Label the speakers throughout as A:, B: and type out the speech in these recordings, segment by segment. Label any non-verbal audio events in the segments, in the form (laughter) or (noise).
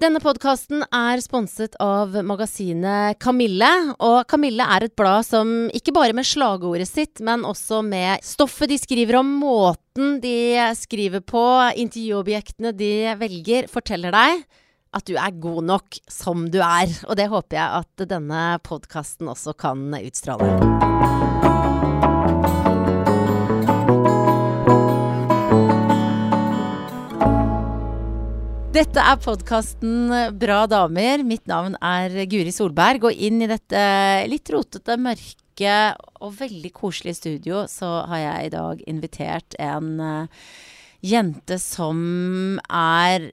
A: Denne podkasten er sponset av magasinet Kamille. Og Kamille er et blad som ikke bare med slagordet sitt, men også med stoffet de skriver om, måten de skriver på, intervjuobjektene de velger, forteller deg at du er god nok som du er. Og det håper jeg at denne podkasten også kan utstråle. Dette er podkasten Bra damer. Mitt navn er Guri Solberg. Og inn i dette litt rotete, mørke og veldig koselige studio så har jeg i dag invitert en uh, jente som er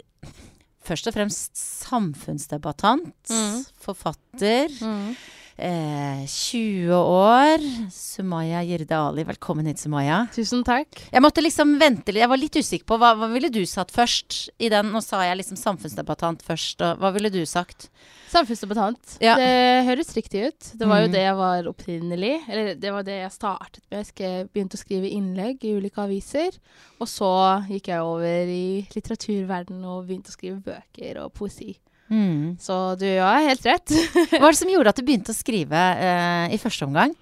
A: først og fremst samfunnsdebattant, mm. forfatter. Mm. Eh, 20 år. Sumaya Jirde Ali, velkommen hit, Sumaya.
B: Tusen takk.
A: Jeg måtte liksom vente litt. Jeg var litt usikker på hva, hva ville du satt først i den? Nå sa jeg liksom samfunnsdebattant først. Og hva ville du sagt?
B: Samfunnsdebattant. Ja. Det høres riktig ut. Det var jo mm. det jeg var opprinnelig. Eller det var det jeg startet med. Jeg begynte å skrive innlegg i ulike aviser. Og så gikk jeg over i litteraturverdenen og begynte å skrive bøker og poesi. Mm. Så du har helt rett. (laughs)
A: Hva var det som gjorde at du begynte å skrive eh, i første omgang?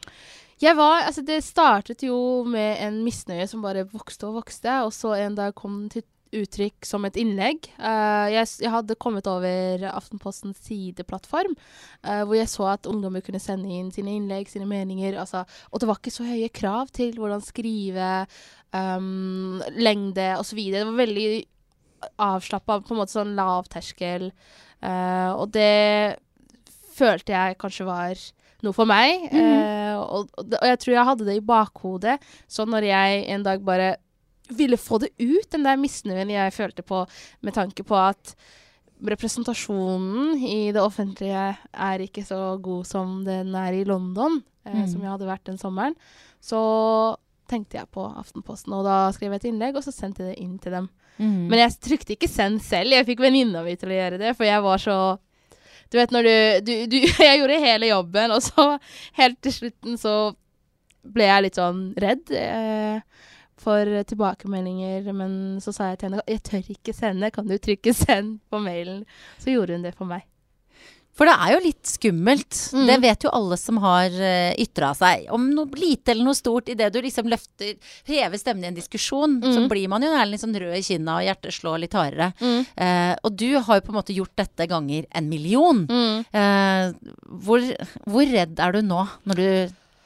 B: Jeg var, altså Det startet jo med en misnøye som bare vokste og vokste. Og så en dag kom den til uttrykk som et innlegg. Uh, jeg, jeg, hadde kommet over Aftenpostens sideplattform, uh, hvor jeg så at ungdommer kunne sende inn sine innlegg, sine meninger. Altså, og det var ikke så høye krav til hvordan skrive, um, lengde osv. Det var veldig avslappa, på en måte sånn lavterskel. Uh, og det følte jeg kanskje var noe for meg. Mm. Uh, og, og, jeg tror jeg hadde det i bakhodet. Så når jeg en dag bare ville få det ut, den der misnøyen jeg følte på med tanke på at representasjonen i det offentlige er ikke så god som den er i London, uh, mm. som jeg hadde vært den sommeren, så tenkte jeg på Aftenposten, og da skrev jeg et innlegg, og så sendte jeg det inn til dem. Mm. Men jeg trykte ikke 'send' selv. Jeg fikk venninna mi til å gjøre det, for jeg var så Du vet når du, du, du (laughs) Jeg gjorde hele jobben, og så helt til slutten så ble jeg litt sånn redd eh, for tilbakemeldinger. Men så sa jeg til henne jeg tør ikke sende, kan du trykke 'send' på mailen? Så gjorde hun det for meg.
A: For det er jo litt skummelt. Mm. Det vet jo alle som har uh, eh, ytra seg. Om noe lite eller noe stort, idet du liksom løfter Hever stemmen i en diskusjon, mm. så blir man jo litt sånn rød i kinna, og hjertet slår litt hardere. Mm. Uh, og du har jo på en måte gjort dette ganger en million. Uh, hvor, hvor redd er du nå, når du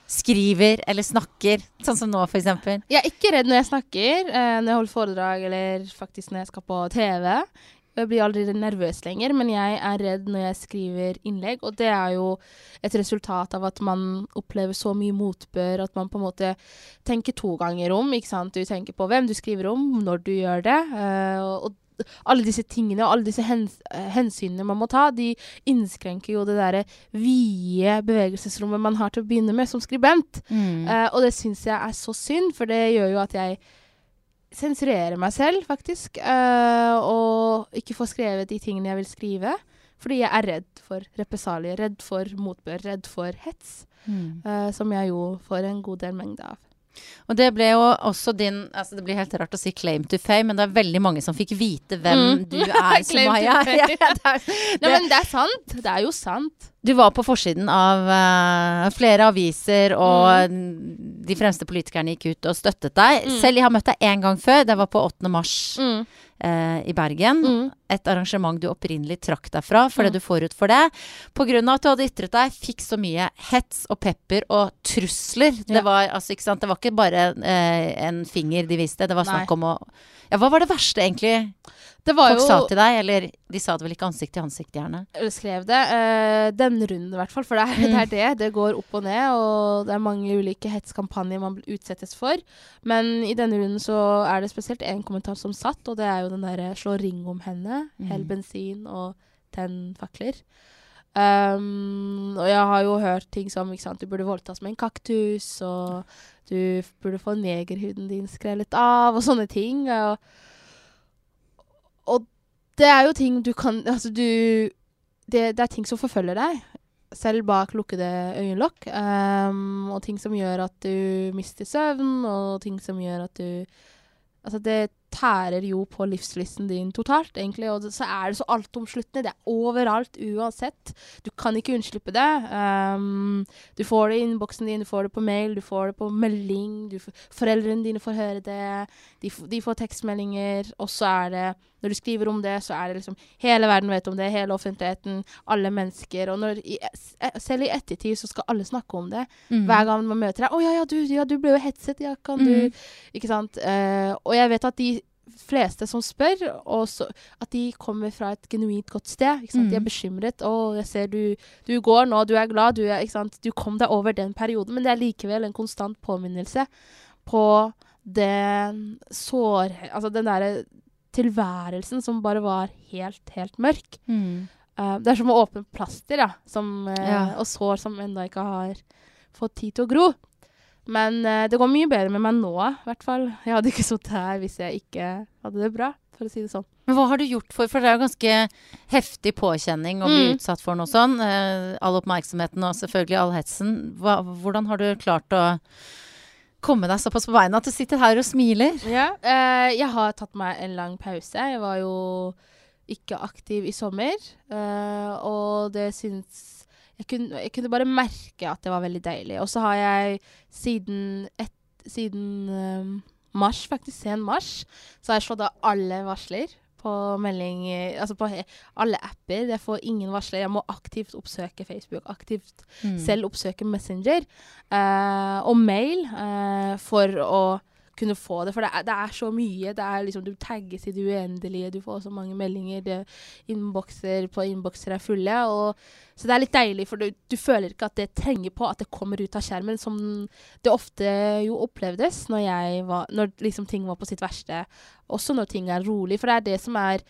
A: skriver eller snakker, sånn som nå f.eks.?
B: Jeg er ikke redd når jeg snakker, når jeg holder foredrag eller faktisk når jeg skal på TV. Jeg blir aldri nervøs lenger, men jeg er redd når jeg skriver innlegg. Og det er jo et resultat av at man opplever så mye motbør at man på en måte tenker to ganger om. ikke sant? Du tenker på hvem du skriver om, når du gjør det. Uh, og alle disse tingene og alle disse hens hensynene man må ta, de innskrenker jo det derre vide bevegelsesrommet man har til å begynne med som skribent. Mm. Uh, og det syns jeg er så synd, for det gjør jo at jeg sensurere meg selv, faktisk. Uh, og ikke få skrevet de tingene jeg vil skrive. Fordi jeg er redd for represalier, redd for motbør, redd for hets. Mm. Uh, som jeg jo får en god del mengde av.
A: Og det ble jo også din altså Det blir helt rart å si 'claim to fame', men det er veldig mange som fikk vite hvem mm. du er, (laughs) Sumaya. (laughs)
B: ja, Nei, men det er sant. Det er jo sant.
A: Du var på forsiden av uh, flere aviser, og mm. de fremste politikerne gikk ut og støttet deg. Mm. Selv jeg har møtt deg én gang før. Det var på 8. mars mm. Uh, i Bergen. Mm. Et arrangement du opprinnelig trakk deg fra fordi mm. du forut for det. Av at du hadde ytret deg, fikk så mye hets og pepper og trusler. Ja. Det, var, altså, ikke sant? det var ikke bare eh, en finger de viste. Det var snakk om å Ja, hva var det verste, egentlig? det Folk jo, sa til deg, eller de sa det vel ikke ansikt til ansikt, gjerne?
B: Eller skrev det. Uh, denne runden, i hvert fall. For det er, mm. (laughs) det er, det Det går opp og ned, og det er mange ulike hetskampanjer man utsettes for. Men i denne runden så er det spesielt én kommentar som satt, og det er jo den derre 'slå ring om henne', mm. 'hell bensin' og 'tenn fakler'. Um, og jeg har jo hørt ting som ikke sant, du burde voldtas med en kaktus, og du burde få negerhuden din skrellet av, og sånne ting. Og og det er jo ting du kan Altså, du det, det, er ting som forfølger deg, selv bak lukkede øyelokk. Um, og ting som gjør at du mister søvn, og ting som gjør at du Altså, det tærer jo på livslysten din totalt, egentlig. Og så er det så altomsluttende. Det er overalt, uansett. Du kan ikke unnslippe det. Um, du får det i innboksen din, du får det på mail, du får det på melding. Du, foreldrene dine får høre det. De, de får tekstmeldinger. Og så er det Når du skriver om det, så er det liksom Hele verden vet om det. Hele offentligheten. Alle mennesker. Og når, i, selv i ettertid så skal alle snakke om det. Mm. Hver gang man møter deg. 'Å ja, ja, du, ja, du ble jo hetset. Ja, kan du mm. Ikke sant? Uh, og jeg vet at de fleste som spør, så, at de kommer fra et genuint godt sted. Mm. De er mm. bekymret. 'Å, jeg ser du, du går nå, du er glad, du, er, du kom deg over den perioden.' Men det er likevel en konstant påminnelse på den sår... Altså den derre tilværelsen som bare var helt, helt mørk. Mm. Uh, det er som å åpne plaster, ja, som, uh, ja. og sår som ennå ikke har fått tid til å gro. Men uh, det går mye bedre med meg nå, i hvert fall. Jeg hadde ikke sittet her hvis jeg ikke hadde det bra, for å si det sånn.
A: Men hva har du gjort for For det er jo ganske heftig påkjenning å bli mm. utsatt for noe sånn. Uh, all oppmerksomheten og selvfølgelig all hetsen. Hva, hvordan har du klart å komme deg såpass på beina at du sitter her og smiler?
B: Ja, uh, jeg har tatt meg en lang pause. Jeg var jo ikke aktiv i sommer, og det syns jeg kunne, jeg kunne, bare merke at det var veldig deilig. Og så har jeg siden, et, siden um, mars, faktisk sen mars, så har jeg slått av alle varsler på melding Altså på alle apper. Jeg får ingen varsler. Jeg må aktivt oppsøke Facebook. Aktivt mm. selv oppsøke Messenger uh, og mail uh, for å kunne få det. For det er, det er så mye. Det er liksom, du tagges i det uendelige. Du får så mange meldinger. Innbokser på innbokser er fulle. Og, så det er litt deilig, for du, du, føler ikke at det trenger på at det kommer ut av skjermen, som det ofte jo opplevdes når, var, når liksom ting var på sitt verste. Også når ting er rolig. For det er det som er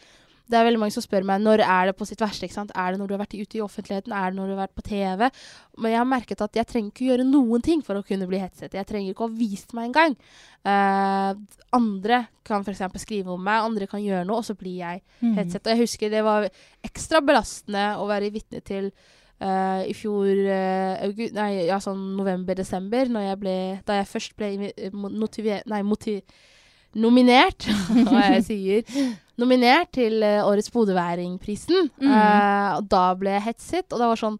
B: det er veldig mange som spør meg når er det på sitt verste. Er det når du har vært ute i offentligheten? Er det når du har vært på TV? Men jeg har merket at jeg trenger ikke gjøre noen ting for å kunne bli hetset. Jeg trenger ikke å ha vist meg engang. Uh, andre kan f.eks. skrive om meg, andre kan gjøre noe, og så blir jeg mm. hetset. Og jeg husker det var ekstra belastende å være vitne til uh, i fjor uh, nei, ja, sånn november-desember, da jeg først ble motivert Nei, motiv nominert, (laughs) hva jeg (laughs) sier, nominert til uh, Årets Bodøværingprisen. Mm. Uh, og da ble jeg hetset, og det var sånn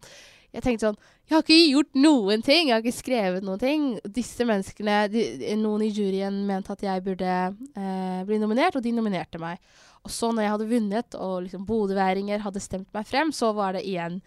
B: Jeg tenkte sånn Jeg har ikke gjort noen ting, jeg har ikke skrevet noen ting. Disse menneskene, de, Noen i juryen mente at jeg burde uh, bli nominert, og de nominerte meg. Og så når jeg hadde vunnet, og liksom bodøværinger hadde stemt meg frem, så var det igjen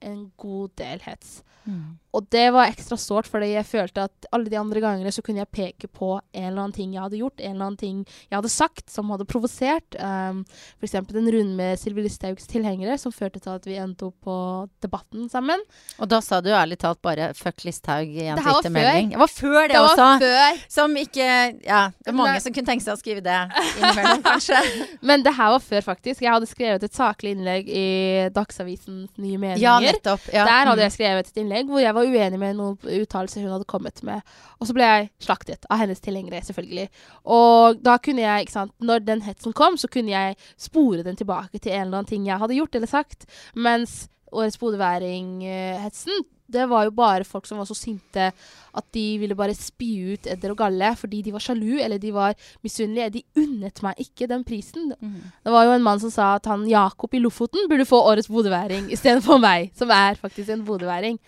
B: en god del hets. Mm. Og det var ekstra sårt, fordi jeg følte at alle de andre gangene så kunne jeg peke på en eller annen ting jeg hadde gjort, en eller annen ting jeg hadde sagt som hadde provosert. Um, F.eks. den runden med Sylvi Listhaugs tilhengere som førte til at vi endte opp på Debatten sammen.
A: Og da sa du ærlig talt bare 'fuck Listhaug' i en
B: twittermelding.
A: Det var før det, det også. Var før. Som ikke Ja, det er mange Men, som kunne tenke seg å skrive det (laughs) innimellom, kanskje.
B: Men det her var før, faktisk. Jeg hadde skrevet et saklig innlegg i Dagsavisens Nye Meninger.
A: Ja, nettopp. Ja.
B: Der hadde jeg skrevet et innlegg hvor jeg var uenig med noen uttalelser hun hadde kommet med. Og så ble jeg slaktet av hennes tilhengere, selvfølgelig. Og da kunne jeg, ikke sant Når den hetsen kom, så kunne jeg spore den tilbake til en eller annen ting jeg hadde gjort eller sagt. Mens Årets Bodøværing-hetsen, det var jo bare folk som var så sinte at de ville bare spy ut edder og galle fordi de var sjalu eller de var misunnelige. De unnet meg ikke den prisen. Mm. Det var jo en mann som sa at han Jakob i Lofoten burde få Årets bodøværing istedenfor meg, som er faktisk en bodøværing.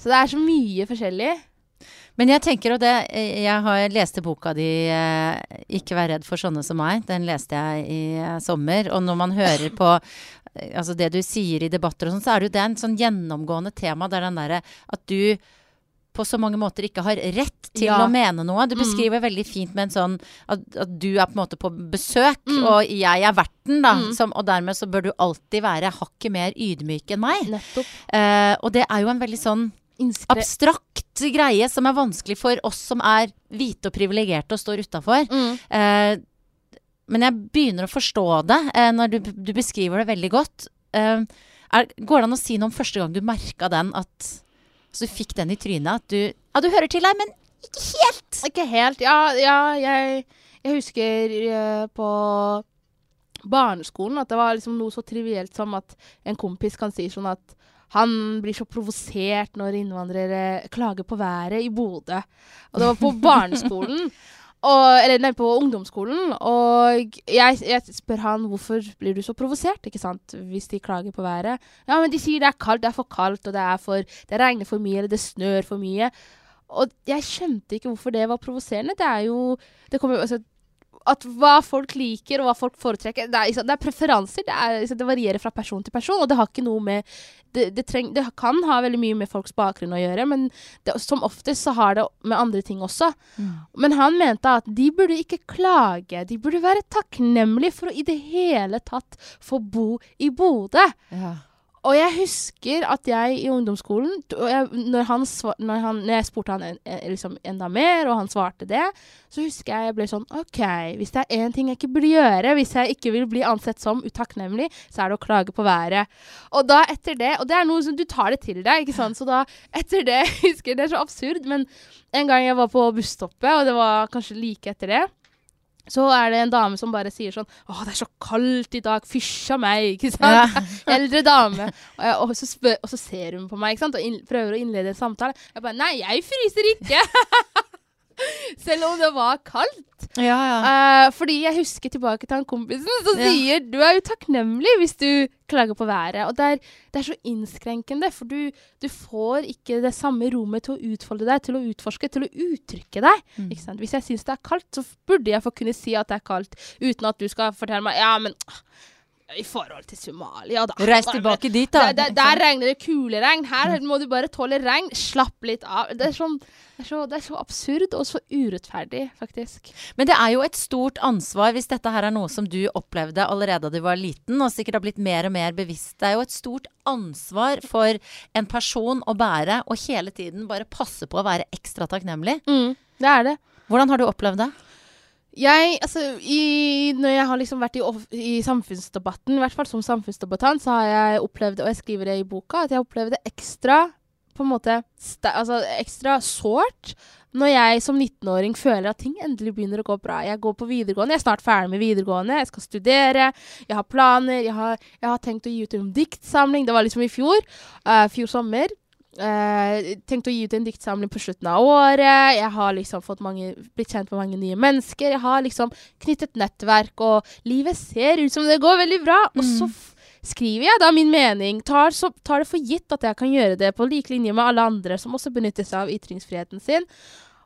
B: Så det er så mye forskjellig.
A: Men jeg tenker og det Jeg har leste boka di eh, 'Ikke vær redd for sånne som meg'. Den leste jeg i eh, sommer. Og når man hører på eh, altså det du sier i debatter og sånn, så er det jo det en sånn gjennomgående tema. Det er den derre at du på så mange måter ikke har rett til ja. å mene noe. Du mm. beskriver mm. veldig fint med en sånn at, at, du er på en måte på besøk, mm. og jeg er verten, da. Mm. Som, og dermed så bør du alltid være hakket mer ydmyk enn meg. Eh, og det er jo en veldig sånn abstrakt greie som er vanskelig for oss som er hvite og privilegerte og står utafor. Mm. Eh, men jeg begynner å forstå det eh, når du, du, beskriver det veldig godt. Eh, er, går det an å si noe om første gang du merka den, at altså, du fikk den i trynet? At du Ja, du hører til her, men ikke helt!
B: Ikke helt. Ja, ja jeg, jeg, husker uh, på barneskolen at det var liksom noe så trivielt som at en kompis kan si sånn at han blir så provosert når innvandrere klager på været i Bodø. Og det var på barneskolen. (laughs) og, eller nei, på ungdomsskolen. Og jeg, jeg spør han hvorfor blir du så provosert, ikke sant, hvis de klager på været. Ja, men de sier det er kaldt, det er for kaldt, og det, er for, det regner for mye, eller det snør for mye. Og jeg skjønte ikke hvorfor det var provoserende. Det er jo det kommer, altså, at hva folk liker, og hva folk foretrekker Det er, det er preferanser. Det, er, det, varierer fra person til person, og det har ikke noe med det, det, treng, det kan ha veldig mye med folks bakgrunn å gjøre, men som oftest så har det med andre ting også. Mm. Men han mente at de burde ikke klage. De burde være takknemlige for å i det hele tatt få bo i Bodø. Ja. Og jeg husker at jeg i ungdomsskolen jeg, når, han, når, han, når, jeg spurte han en, liksom enda mer, og han svarte det, så husker jeg jeg ble sånn OK, hvis det er én ting jeg ikke burde gjøre, hvis jeg ikke vil bli ansett som utakknemlig, så er det å klage på været. Og da etter det Og det er noe som du tar det til deg, ikke sant. Så da etter det (laughs) husker jeg Det er så absurd, men en gang jeg var på busstoppet, og det var kanskje like etter det så er det en dame som bare sier sånn 'Å, det er så kaldt i dag. Fysja meg.' Ikke sant? Ja. (laughs) Eldre dame. Og, jeg, og, så spør, og, så ser hun på meg ikke sant? og inn, prøver å innlede en samtale. Jeg bare 'Nei, jeg fryser ikke'. (laughs) (laughs) Selv om det var kaldt.
A: Ja, ja.
B: Uh, fordi jeg husker tilbake til han kompisen som ja. sier du er utakknemlig takknemlig hvis du klager på været. Og det er, det er så innskrenkende, for du, du, får ikke det samme rommet til å utfolde deg, til å utforske, til å uttrykke deg. Mm. Hvis jeg syns det er kaldt, så burde jeg få kunne si at det er kaldt, uten at du skal fortelle meg ja, men i forhold til Somalia, da.
A: Reis tilbake dit, da.
B: Der, der, der regner det kuleregn. Her må du bare tåle regn. Slapp litt av. Det er, sånn, det, er så, det er, så, absurd og så urettferdig, faktisk.
A: Men det er jo et stort ansvar hvis dette her er noe som du opplevde allerede da du var liten, og sikkert har blitt mer og mer bevisst. Det er jo et stort ansvar for en person å bære, og hele tiden bare passe på å være ekstra takknemlig.
B: Mm, det er det.
A: Hvordan har du opplevd det?
B: Jeg, altså, i, når jeg har liksom vært i, i, samfunnsdebatten, i hvert fall som samfunnsdebattant, så har jeg opplevd, og jeg skriver det i boka, at jeg opplevde det ekstra på en måte altså ekstra sårt når jeg som 19-åring føler at ting endelig begynner å gå bra. Jeg går på videregående, jeg er snart ferdig med videregående, jeg skal studere, jeg har planer, jeg har, jeg har tenkt å gi ut en diktsamling. Det var liksom i fjor, uh, fjor sommer. Uh, tenkte å gi ut en diktsamling på slutten av året. Jeg har liksom mange, blitt kjent med mange nye mennesker. Jeg har liksom knyttet nettverk, og livet ser ut som det går veldig bra. Mm. Og så mm. skriver jeg da min mening. Tar, så, tar, det for gitt at jeg kan gjøre det på lik linje med alle andre som også benytter seg av ytringsfriheten sin.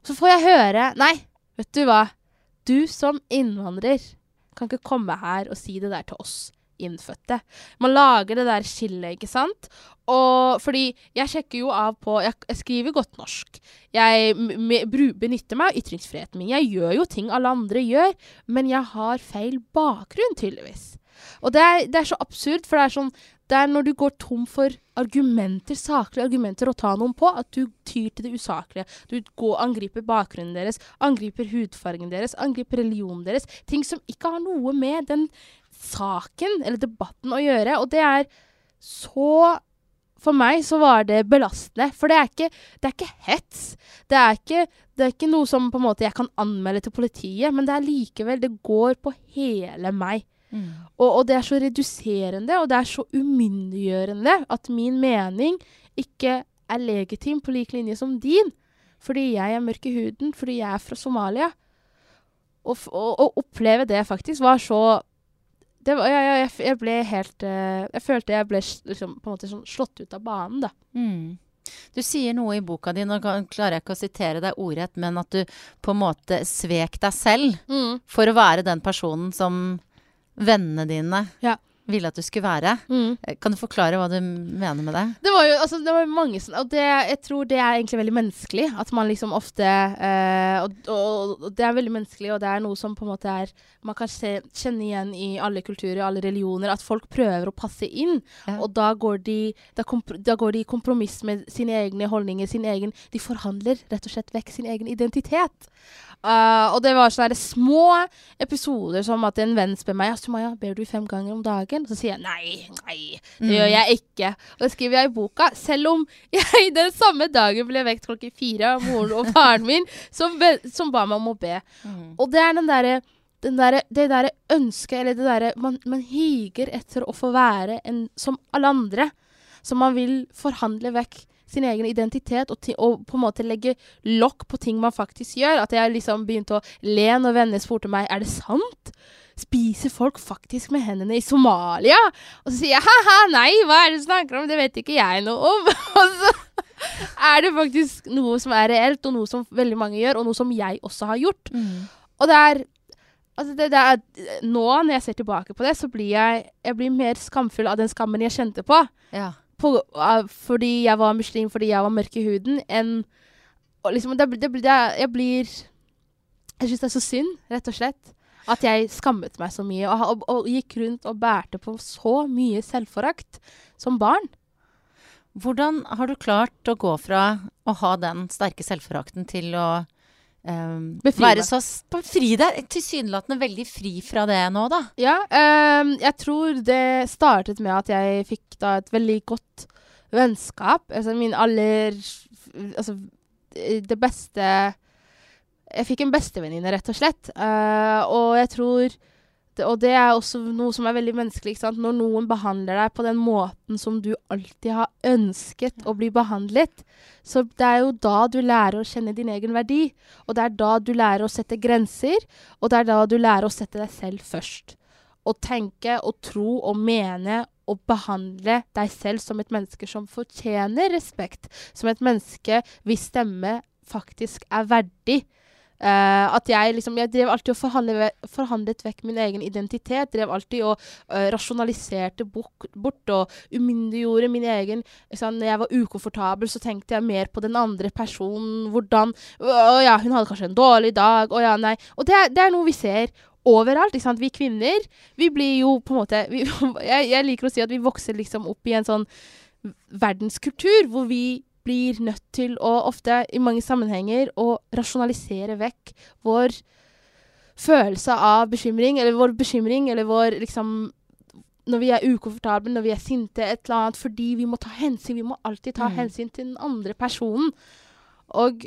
B: Så får jeg høre Nei, vet du hva. Du som innvandrer kan ikke komme her og si det der til oss innfødte. Man lager det der skillet, ikke sant? Og fordi jeg sjekker jo av på Jeg, jeg skriver godt norsk. Jeg benytter meg av ytringsfriheten min. Jeg gjør jo ting alle andre gjør, men jeg har feil bakgrunn, tydeligvis. Og det er, det er så absurd, for det er sånn det er når du går tom for argumenter, saklige argumenter å ta noen på, at du tyr til det usaklige. Du går, angriper bakgrunnen deres, angriper hudfargen deres, angriper religionen deres. Ting som ikke har noe med den saken eller debatten å gjøre. Og det er så For meg så var det belastende. For det er ikke, det er ikke hets. Det er ikke, det er ikke noe som på en måte jeg kan anmelde til politiet, men det er likevel Det går på hele meg. Mm. Og, og, det er så reduserende, og det er så umyndiggjørende at min mening ikke er legitim på lik linje som din. Fordi jeg er mørk i huden, fordi jeg er fra Somalia. Å oppleve det faktisk var så var, jeg, jeg, jeg, ble helt uh, Jeg følte jeg ble liksom, på en måte sånn slått ut av banen, da.
A: Mm. Du sier noe i boka di, nå klarer jeg ikke å sitere deg ordrett, men at du på en måte svek deg selv mm. for å være den personen som vennene dine ja ville at du skulle være. Mm. Eh, kan du forklare hva du mener med det?
B: Det var jo altså, det var mange sånn Og det, jeg tror det er egentlig veldig menneskelig. At man liksom ofte eh, og, og, og, det er veldig menneskelig, og det er noe som på en måte er Man kan se, kjenne igjen i alle kulturer, og alle religioner, at folk prøver å passe inn. Ja. Og da går, de, da, da går de i kompromiss med sine egne holdninger, sin egen De forhandler rett og slett vekk sin egen identitet. Uh, og det var sånne små episoder som at en venn spør meg Sumaya, ber du fem ganger om dagen. Og så sier jeg nei, nei, det mm. gjør jeg ikke. Og det skriver jeg i boka. Selv om jeg den samme dagen ble vekt klokken fire av moren og faren min, som, som ba meg om å be. Mm. Og det er den derre der, det derre ønsket, eller det derre man, man, higer etter å få være en som alle andre. Som man vil forhandle vekk sin egen identitet og, og på en måte legge lokk på ting man faktisk gjør. At jeg liksom begynte å le når venner spurte meg er det sant. Spiser folk faktisk med hendene i Somalia? Og så sier jeg ha-ha, nei, hva er det du snakker om? Det vet ikke jeg noe om. (laughs) og så er det faktisk noe som er reelt, og noe som veldig mange gjør, og noe som jeg også har gjort. Og det er Altså det, det er, nå når jeg ser tilbake på det, så blir jeg, jeg blir mer skamfull av den skammen jeg kjente på.
A: Ja.
B: På uh, fordi jeg var muslim, fordi jeg var mørk i huden, enn liksom, det, det, det, Jeg blir Jeg syns det er så synd, rett og slett, at jeg skammet meg så mye og, og, og gikk rundt og bærte på så mye selvforakt som barn.
A: Hvordan har du klart å gå fra å ha den sterke selvforakten til å
B: Befri
A: være så fri deg? Tilsynelatende veldig fri fra det nå, da.
B: Ja, Um, jeg tror det startet med at jeg fikk da et veldig godt vennskap. Altså min aller Altså det beste Jeg fikk en bestevenninne, rett og slett. Uh, og jeg tror Og det er også noe som er veldig menneskelig. Når noen behandler deg på den måten som du alltid har ønsket å bli behandlet, så det er jo da du lærer å kjenne din egen verdi. Og det er da du lærer å sette grenser, og det er da du lærer å sette deg selv først. Å tenke og tro og mene og behandle deg selv som et menneske som fortjener respekt. Som et menneske hvis stemme faktisk er verdig. Eh, at jeg liksom Jeg drev alltid og forhandlet, vekk min egen identitet. Drev alltid og uh, rasjonaliserte bort, bort og umyndiggjorde min egen ikke Når jeg var ukomfortabel, så tenkte jeg mer på den andre personen. Hvordan Å ja, hun hadde kanskje en dårlig dag. Å ja, nei. Og det det er noe vi ser overalt. Ikke sant? Vi kvinner, vi blir jo på en måte vi, (laughs) jeg, jeg liker å si at vi vokser liksom opp i en sånn verdenskultur hvor vi blir nødt til å ofte, i mange sammenhenger, å rasjonalisere vekk vår følelse av bekymring, eller vår bekymring, eller vår liksom Når vi er ukomfortable, når vi er sinte, et eller annet, fordi vi må ta hensyn. Vi må alltid ta
A: Mm.
B: hensyn til den andre personen. Og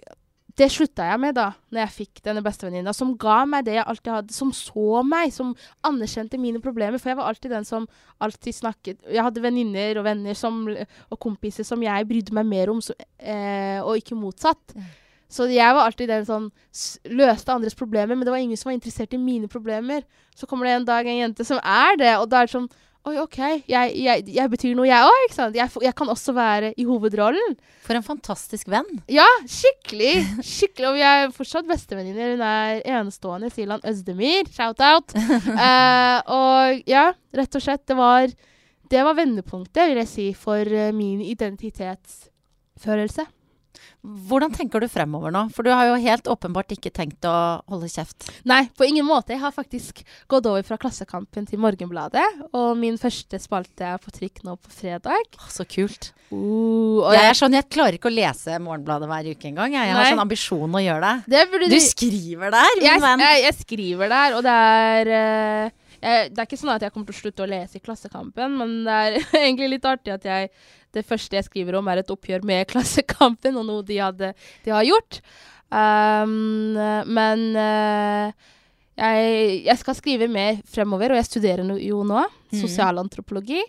B: det slutta jeg med da når jeg fikk denne bestevenninna, som ga meg det jeg alltid hadde, som så meg, som anerkjente mine problemer. For jeg var alltid den som alltid snakket Jeg hadde venninner og venner som, og kompiser som jeg brydde meg mer om, så, eh, og ikke motsatt. Så jeg var alltid den som løste andres problemer, men det var ingen som var interessert i mine problemer. Så kommer det en dag en jente som er det, og da er det sånn Oi, OK, jeg, jeg, jeg betyr noe, jeg òg, ikke sant? Jeg, jeg kan også være i hovedrollen.
A: For en fantastisk venn.
B: Ja, skikkelig. skikkelig. Og vi er fortsatt bestevenninner. Hun er enestående. Silan Øzdemir. Shout-out. uh, (laughs) og ja, rett og slett, det var, det var vendepunktet, vil jeg si, for eh, min identitetsfølelse.
A: Hvordan tenker du fremover nå? For du har jo helt åpenbart ikke tenkt å holde kjeft.
B: Nei, på ingen måte. Jeg har faktisk gått over fra Klassekampen til Morgenbladet. Og min første spalte er på trykk nå på fredag.
A: Å, så kult.
B: Uh,
A: Jeg
B: jeg,
A: er sånn, jeg klarer ikke å lese Morgenbladet hver uke engang. Jeg, jeg har sånn ambisjon å gjøre det.
B: det burde
A: Du skriver der, min
B: jeg,
A: venn.
B: jeg, jeg skriver der, og det er eh, jeg, Det er ikke sånn at jeg kommer til å slutte å lese i Klassekampen, men det er (laughs) egentlig litt artig at jeg det første jeg skriver om, er et oppgjør med (laughs) Klassekampen og noe de, hadde, de har gjort. Um, men uh, jeg, jeg skal skrive mer fremover, og jeg studerer jo nå.
A: Mm.
B: Sosialantropologi.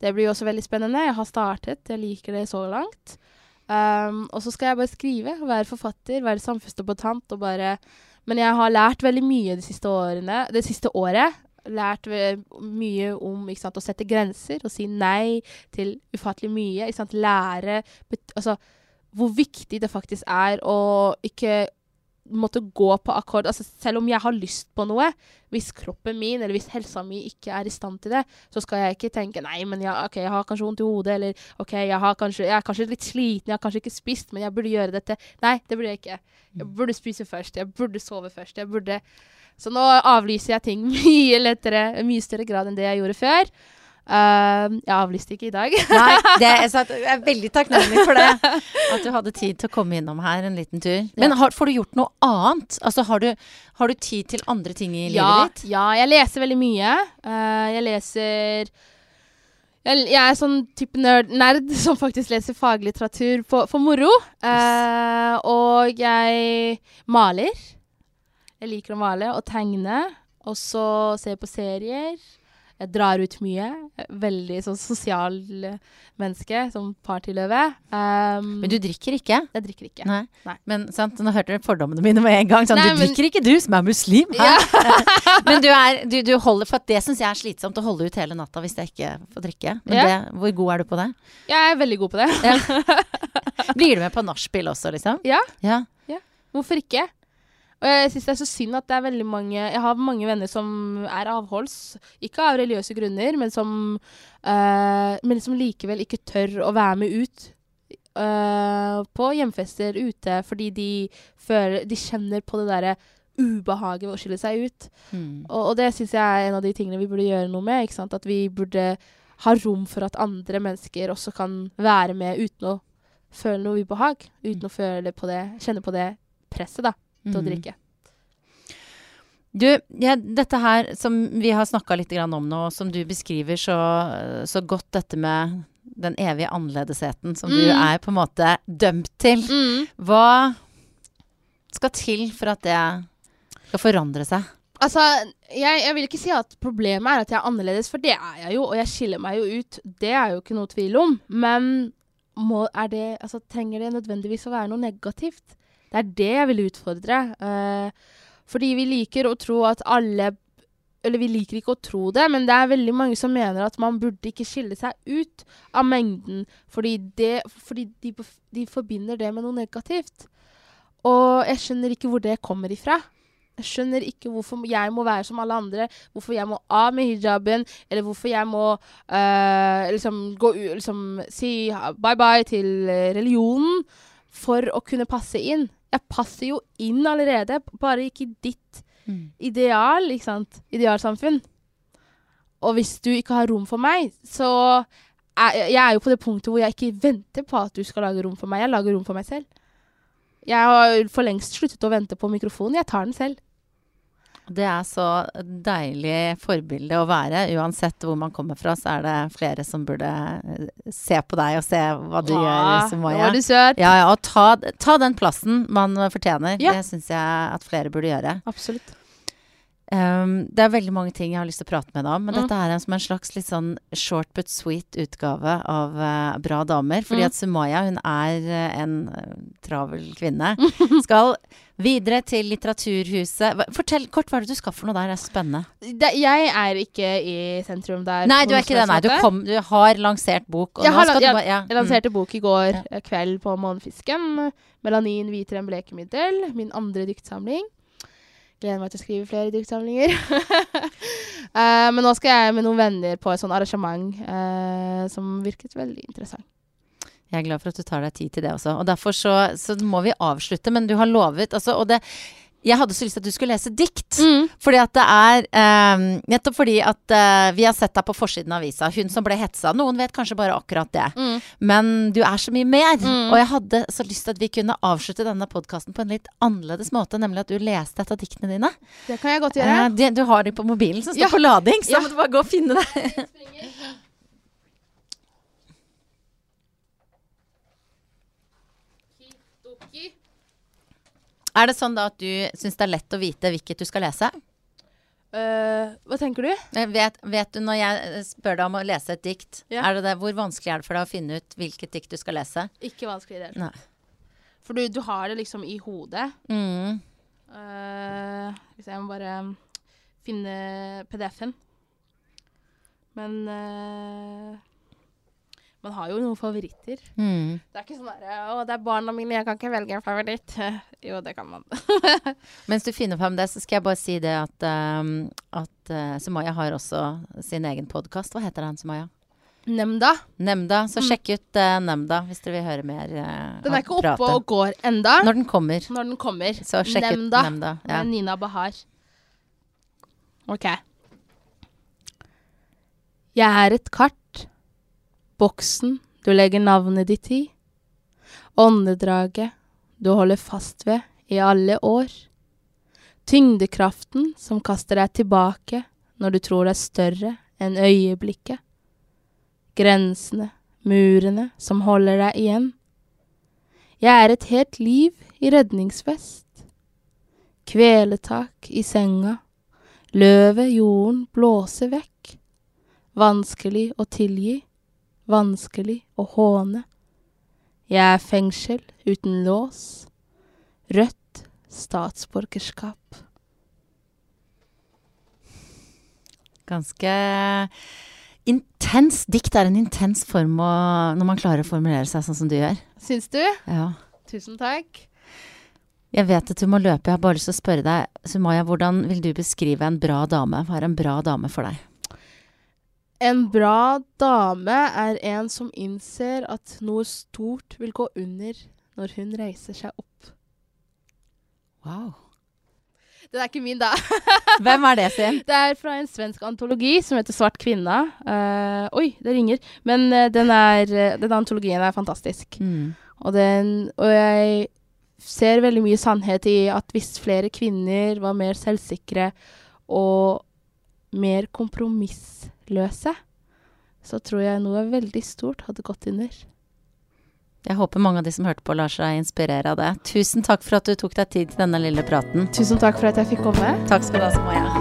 B: Det blir jo også veldig spennende. Jeg har startet, jeg liker det så langt. Um, og så skal jeg bare skrive, være forfatter, være samfunnsdebattant og bare Men jeg har lært veldig mye de siste årene, det siste året. Lært mye om sant, å sette grenser og si nei til ufattelig mye. Sant? Lære altså, hvor viktig det faktisk er å ikke måtte gå på akkord. Altså, selv om jeg har lyst på noe, hvis kroppen min eller hvis helsa mi ikke er i stand til det, så skal jeg ikke tenke nei, men jeg, okay, jeg har kanskje vondt i hodet, eller ok, jeg, har kanskje, jeg er kanskje litt sliten, jeg har kanskje ikke spist, men jeg burde gjøre dette. Nei, det burde jeg ikke. Jeg burde spise først, jeg burde sove først. jeg burde... Så nå avlyser jeg ting (laughs) mye lettere, i mye større grad enn det jeg gjorde før. Uh, jeg avlyste ikke i dag.
A: Nei, det (laughs) så jeg er veldig takknemlig for det. At du hadde tid til å komme innom her en liten tur. Men har, får du gjort noe annet? Altså, har du, har du tid til andre ting i
B: ja,
A: livet ditt?
B: ja, jeg leser veldig mye. Uh, jeg leser jeg, jeg er sånn type nerd, nerd (laughs) som faktisk leser faglitteratur på- for moro. Eh, og jeg maler. Jeg liker å male og tegne. Og så ser jeg på serier. Jeg drar ut mye. Veldig sånn sosial eh, menneske, som partyløve. Um,
A: Men du drikker ikke?
B: Jeg drikker ikke.
A: Nei.
B: Nei.
A: Men sant, nå hørte dere fordommene mine med en gang. Sånn,
B: Nei,
A: du
B: men-
A: drikker ikke du, som er muslim?
B: Ja. (laughs)
A: Men du, er, du, du holder For det syns jeg er slitsomt å holde ut hele natta hvis jeg ikke får drikke. Men
B: Ja.
A: det, hvor god er du på det?
B: Jeg er veldig god på det. (laughs)
A: Blir du med på nachspiel også, liksom?
B: Ja.
A: Ja.
B: Hvorfor ikke? Og jeg syns det er så synd at det er veldig mange Jeg har mange venner som er avholds. Ikke av religiøse grunner, men som, uh, men som likevel ikke tør å være med ut. Uh, på hjemfester ute fordi de føler De kjenner på det derre ubehaget ved å skille seg ut.
A: Mm.
B: Og, og det syns jeg er en av de tingene vi burde gjøre noe med. Ikke sant? At vi burde ha rom for at andre mennesker også kan være med uten å føle noe ubehag. Uten å føle på det, kjenne på det presset da, til å
A: Mm.
B: drikke.
A: Du, ja, dette her som vi har snakka litt grann om nå, som du beskriver så, så godt, dette med den evige annerledesheten som du
B: Mm.
A: er på en måte dømt til. Hva skal til for at det skal forandre seg?
B: Altså, jeg, jeg vil ikke si at problemet er at jeg er annerledes, for det er jeg jo, og jeg skiller meg jo ut. Det er jo ikke noe tvil om. Men må, det, altså, trenger det nødvendigvis å være noe negativt? Det er det jeg vil utfordre. Eh, fordi vi liker å tro at alle Eller vi liker ikke å tro det, men det er veldig mange som mener at man burde ikke skille seg ut av mengden, fordi, det, fordi de, de forbinder det med noe negativt. Og jeg skjønner ikke hvor det kommer ifra. Jeg skjønner ikke hvorfor jeg må være som alle andre, hvorfor jeg må av med hijaben, eller hvorfor jeg må eh, liksom gå liksom si bye-bye til eh, religionen for å kunne passe inn. Jeg passer jo inn allerede, bare ikke i ditt ideal, ikke sant? Idealsamfunn. Og hvis du ikke har rom for meg, så er jeg er jo på det punktet hvor jeg ikke venter på at du skal lage rom for meg. Jeg lager rom for meg selv. Jeg har for lengst sluttet å vente på mikrofonen. Jeg tar den selv.
A: Det er så deilig forbilde å være. Uansett hvor man kommer fra, så er det flere som burde eh, se på deg og se hva du gjør,
B: Nå
A: Sumaya.
B: var du søt.
A: Ja, ja, og ta, ta den plassen man fortjener.
B: Ja.
A: Det syns jeg at flere burde gjøre.
B: Absolutt.
A: Um, det er veldig mange ting jeg har lyst til å prate med deg om, men
B: Mm.
A: dette er en, som en slags litt sånn short but sweet utgave av uh, Bra damer. Fordi
B: Mm.
A: at Sumaya, hun er uh, en eh, travel kvinne. (laughs) Skal videre til Litteraturhuset. Fortell kort hva er det du skal for noe der, det er spennende.
B: Det, jeg er ikke i sentrum der.
A: Nei, du er ikke det, nei. Du, kom, du har lansert bok,
B: Jeg har
A: du bare ja.
B: Jeg lanserte bok i går
A: Ja.
B: kveld på Månefisken. 'Melanin enn blekemiddel'. Min andre diktsamling. Gleder meg til å skrive flere diktsamlinger. uh, (laughs) men nå skal jeg med noen venner på et sånt arrangement uh, som virket veldig interessant.
A: Jeg er glad for at du tar deg tid til det også. Og derfor så, så må vi avslutte, men du har lovet altså, og det, Jeg hadde så lyst til at du skulle lese dikt. Fordi at det er eh, Nettopp fordi at eh, vi har sett deg på forsiden av avisa. Hun som ble hetsa. Noen vet kanskje bare akkurat det.
B: Mm.
A: Men du er så mye mer.
B: Mm.
A: Og jeg hadde så lyst til at vi kunne avslutte denne podkasten på en litt annerledes måte. Nemlig at du leste et av diktene dine.
B: Det kan jeg godt gjøre.
A: Eh, du, du har dem på mobilen som står
B: Ja.
A: på lading, så
B: Ja.
A: må du bare gå og finne det. (laughs) Er det sånn da at du syns det er lett å vite hvilket du skal lese?
B: Uh, hva tenker du?
A: Eh, Vet, vet du når jeg eh, spør deg om å lese et dikt,
B: Ja.
A: er det det, hvor vanskelig er det for deg å finne ut hvilket dikt du skal lese?
B: Ikke vanskelig i det hele tatt. For du, du har det liksom i hodet.
A: Mm.
B: Uh, hvis jeg må bare finne PDF-en. Men eh, man har jo noen favoritter.
A: Mm.
B: Det er ikke sånn derre Å, det er barna mine, jeg kan ikke velge en favoritt. (laughs) jo, det kan man. (laughs)
A: Mens du finner fram det, så skal jeg bare si det at, um, at uh, Sumaya har også sin egen podkast. Hva heter den, Sumaya?
B: Nemnda.
A: Nemnda. Så
B: Mm.
A: sjekk ut uh, Nemnda hvis dere vil høre mer uh,
B: Den er ikke oppe og går enda.
A: Når den kommer.
B: Når den kommer.
A: Så sjekk
B: Nemnda.
A: ut Nemnda. Ja.
B: Med Nina Bahar. OK. Jeg er et kart. Boksen du legger navnet ditt i. Åndedraget du holder fast ved i alle år. Tyngdekraften som kaster deg tilbake når du tror det er større enn øyeblikket. Grensene, murene som holder deg igjen. Jeg er et helt liv i redningsvest. Kveletak i senga. Løvet jorden blåser vekk. vanskelig å tilgi, vanskelig å håne. Jeg er fengsel uten lås, rødt statsborgerskap.
A: Ganske intens dikt er en intens form å, når man klarer å formulere seg sånn som du gjør.
B: Syns du?
A: Ja.
B: Tusen takk.
A: Jeg vet at du må løpe. Jeg har bare lyst til å spørre deg, Sumaya, hvordan vil du beskrive en bra dame? Hva er en bra dame for deg?
B: En bra dame er en som innser at noe stort vil gå under når hun reiser seg opp.
A: Wow.
B: Den er ikke min, da. (laughs)
A: Hvem er det, sin?
B: Det er fra en svensk antologi som heter Svart kvinne. Uh, oi, det ringer. Men uh, den, er, eh, den antologien er fantastisk.
A: Mm.
B: Og, den, og jeg ser veldig mye sannhet i at hvis flere kvinner var mer selvsikre og mer kompromissløse, så tror jeg noe veldig stort hadde gått under.
A: Jeg håper mange av de som hørte på, lar seg inspirere av det. Tusen takk for at du tok deg tid til denne lille praten.
B: Tusen takk for at jeg fikk komme.
A: Takk skal du ha, Sumaya.